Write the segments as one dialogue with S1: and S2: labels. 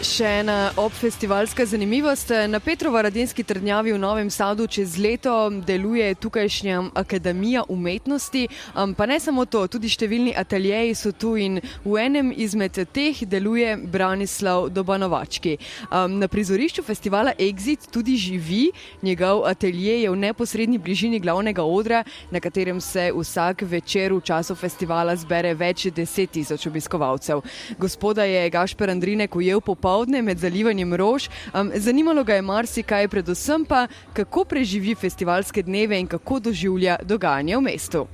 S1: Še ena obfestivalska zanimivost. Na Petrova Radinski trdnjavi v Novem Sadu čez leto deluje tukajšnja Akademija umetnosti. Pa ne samo to, tudi številni ateljeji so tu in v enem izmed teh deluje Branislav Dobanovački. Na prizorišču festivala Exit tudi živi. Njegov atelje je v neposrednji bližini glavnega odra, na katerem se vsak večer v času festivala zbere več deset tisoč obiskovalcev. Gospoda je Gašper Andrinek ujel popolnoma popoldne med zalivanjem rož. Um, zanimalo ga je marsikaj, predvsem pa, kako preživi festivalske dneve in kako doživlja dogajanje v mestu.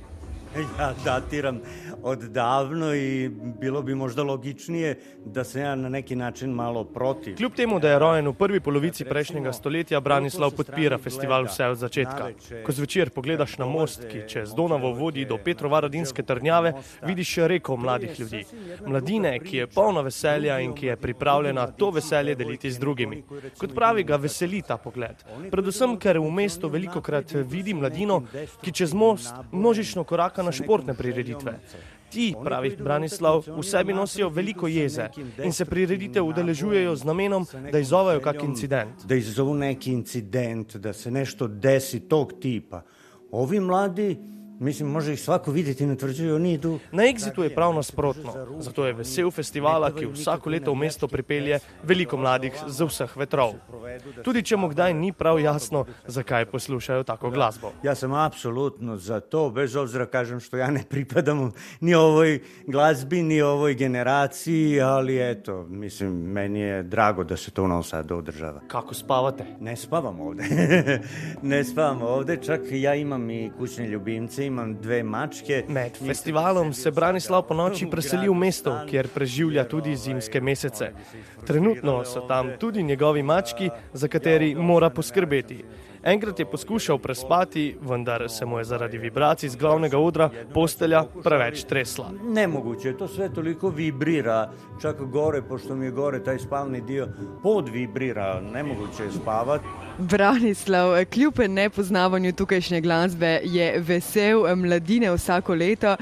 S2: Ja, datiram odavno i bilo bi možda logičnije da se ja na neki način malo protiv.
S3: Kljub temu, da je rojen v prvi polovici prejšnjega stoletja, Branislav podpira festival vse od začetka. Ko zvečer pogledaš na most, ki čez Donavo vodi do Petrovaradinske trnjave, vidiš reko mladih ljudi. Mladine, ki je polna veselja in ki je pripravljena to veselje deliti z drugimi. Kot pravi, ga veseli ta pogled. Predvsem, ker v mestu veliko krat vidi mladino, ki čez most množično koraka na športne prireditve. Ti, pravi Branislav, v sebi nosijo veliko jeze in se prireditev udeležujejo z namenom, da izzovejo kak incident.
S2: Da izzovu neki incident, da se nešto desi tog tipa. Ovi mladi Mislim, može ih svako videti in utvrđujejo, ni tu.
S3: Na Exitu je prav nasprotno. Zato je vesel festivala, ki vsako leto v mesto pripelje veliko mladih z vseh vetrov. Tudi če mu kdaj ni prav jasno, zakaj poslušajo tako glasbo.
S2: Ja sem apsolutno za to, bez obzira kažem, što ja ne pripadam ni ovoj glasbi, ni ovoj generaciji, ali eto, mislim, meni je drago da se to u Novom Sadu održava.
S3: Kako spavate?
S2: Ne spavam ovde. ne spavam ovde, čak ja imam i kućne ljubimce, imam dve mačke.
S3: Med festivalom se Branislav po noči preseli v mesto, kjer preživlja tudi zimske mesece. Trenutno so tam tudi njegovi mački, za kateri mora poskrbeti. Enkrat je poskušal prespati, vendar se mu je zaradi vibracij z glavnega odra postelja preveč tresla.
S2: Nemoguće, to sve toliko vibrira, čak gore, pošto mi je gore taj spalni dio, podvibrira, nemoguće je spavati.
S1: Branislav, kljub nepoznavanju tukajšnje glasbe, je vesel mladine vsako leto.